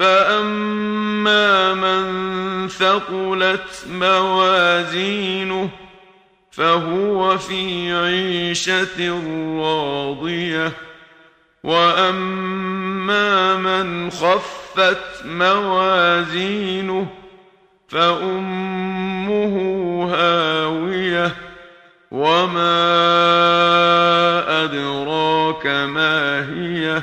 فأما من ثقلت موازينه فهو في عيشة راضية وأما من خفت موازينه فأمه هاوية وما أدراك ما هي